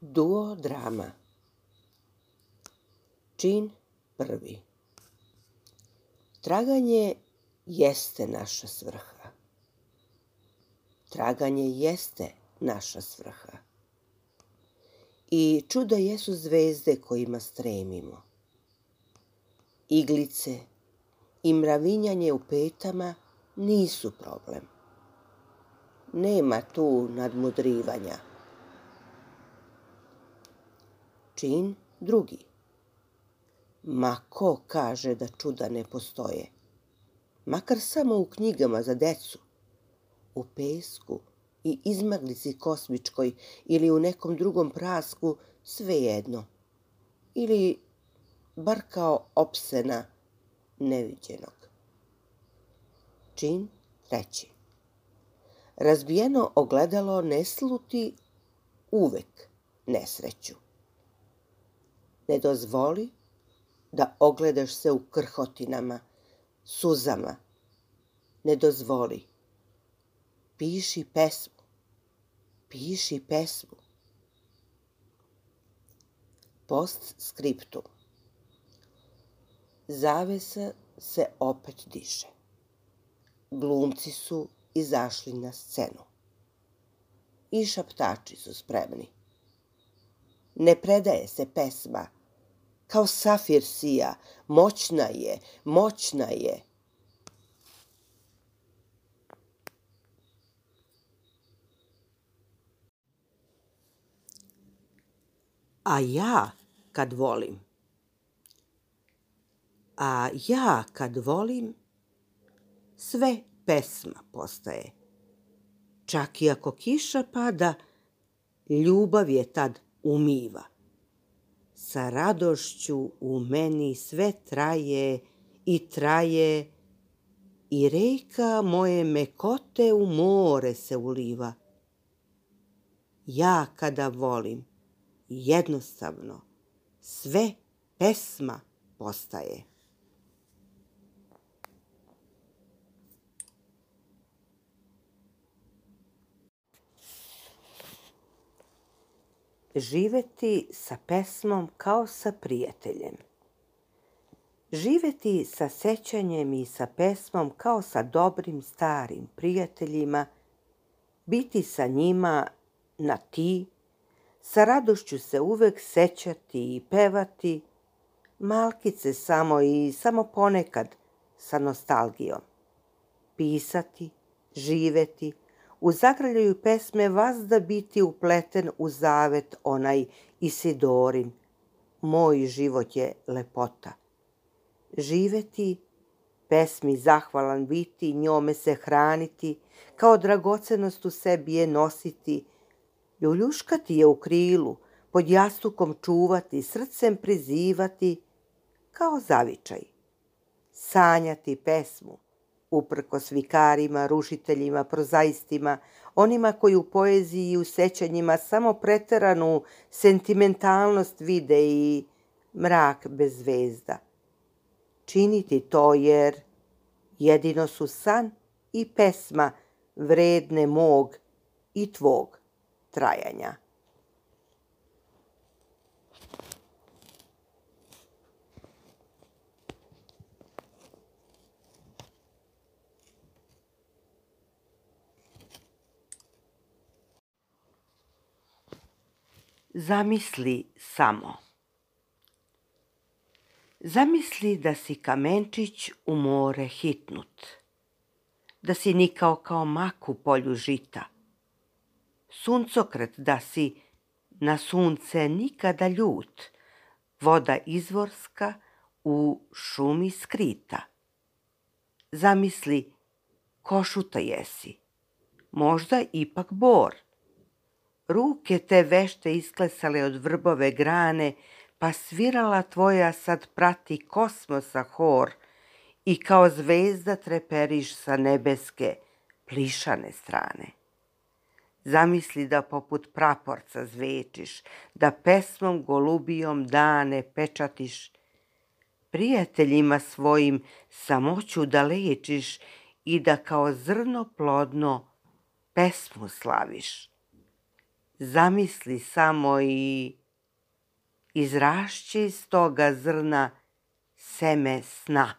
Duo drama Čin prvi Traganje jeste naša svrha. Traganje jeste naša svrha. I čuda jesu zvezde kojima stremimo. Iglice i mravinjanje u petama nisu problem. Nema tu nadmudrivanja čin drugi. Ma ko kaže da čuda ne postoje? Makar samo u knjigama za decu, u pesku i izmaglici kosmičkoj ili u nekom drugom prasku, svejedno. Ili bar kao opsena neviđenog. Čin treći. Razbijeno ogledalo ne sluti uvek nesreću. Ne dozvoli da ogledaš se u krhotinama, suzama. Ne dozvoli. Piši pesmu. Piši pesmu. Post skriptum. Zavesa se opet diše. Glumci su izašli na scenu. I šaptači su spremni. Ne predaje se pesma kao safir sija, moćna je, moćna je. A ja kad volim, a ja kad volim, sve pesma postaje. Čak i ako kiša pada, ljubav je tad umiva sa radošću u meni sve traje i traje i reka moje mekote u more se uliva. Ja kada volim, jednostavno, sve pesma postaje. Živeti sa pesmom kao sa prijateljem. Živeti sa sećanjem i sa pesmom kao sa dobrim starim prijateljima, biti sa njima na ti, sa radošću se uvek sećati i pevati, malkice samo i samo ponekad sa nostalgijom. Pisati, živeti, u zagrljaju pesme vazda biti upleten u zavet onaj Isidorin. Moj život je lepota. Živeti, pesmi zahvalan biti, njome se hraniti, kao dragocenost u sebi je nositi, ljuljuškati je u krilu, pod jastukom čuvati, srcem prizivati, kao zavičaj. Sanjati pesmu, uprkos vikarima, rušiteljima, prozaistima, onima koji u poeziji i u sećanjima samo preteranu sentimentalnost vide i mrak bez zvezda. Činiti to jer jedino su san i pesma vredne mog i tvog trajanja. Zamisli samo. Zamisli da si kamenčić u more hitnut, da si nikao kao mak u polju žita, suncokret da si na sunce nikada ljut, voda izvorska u šumi skrita. Zamisli, košuta jesi, možda ipak bor – ruke te vešte isklesale od vrbove grane, pa svirala tvoja sad prati kosmosa hor i kao zvezda treperiš sa nebeske plišane strane. Zamisli da poput praporca zvečiš, da pesmom golubijom dane pečatiš, prijateljima svojim samoću da lečiš i da kao zrno plodno pesmu slaviš zamisli samo i izrašći iz toga zrna seme sna.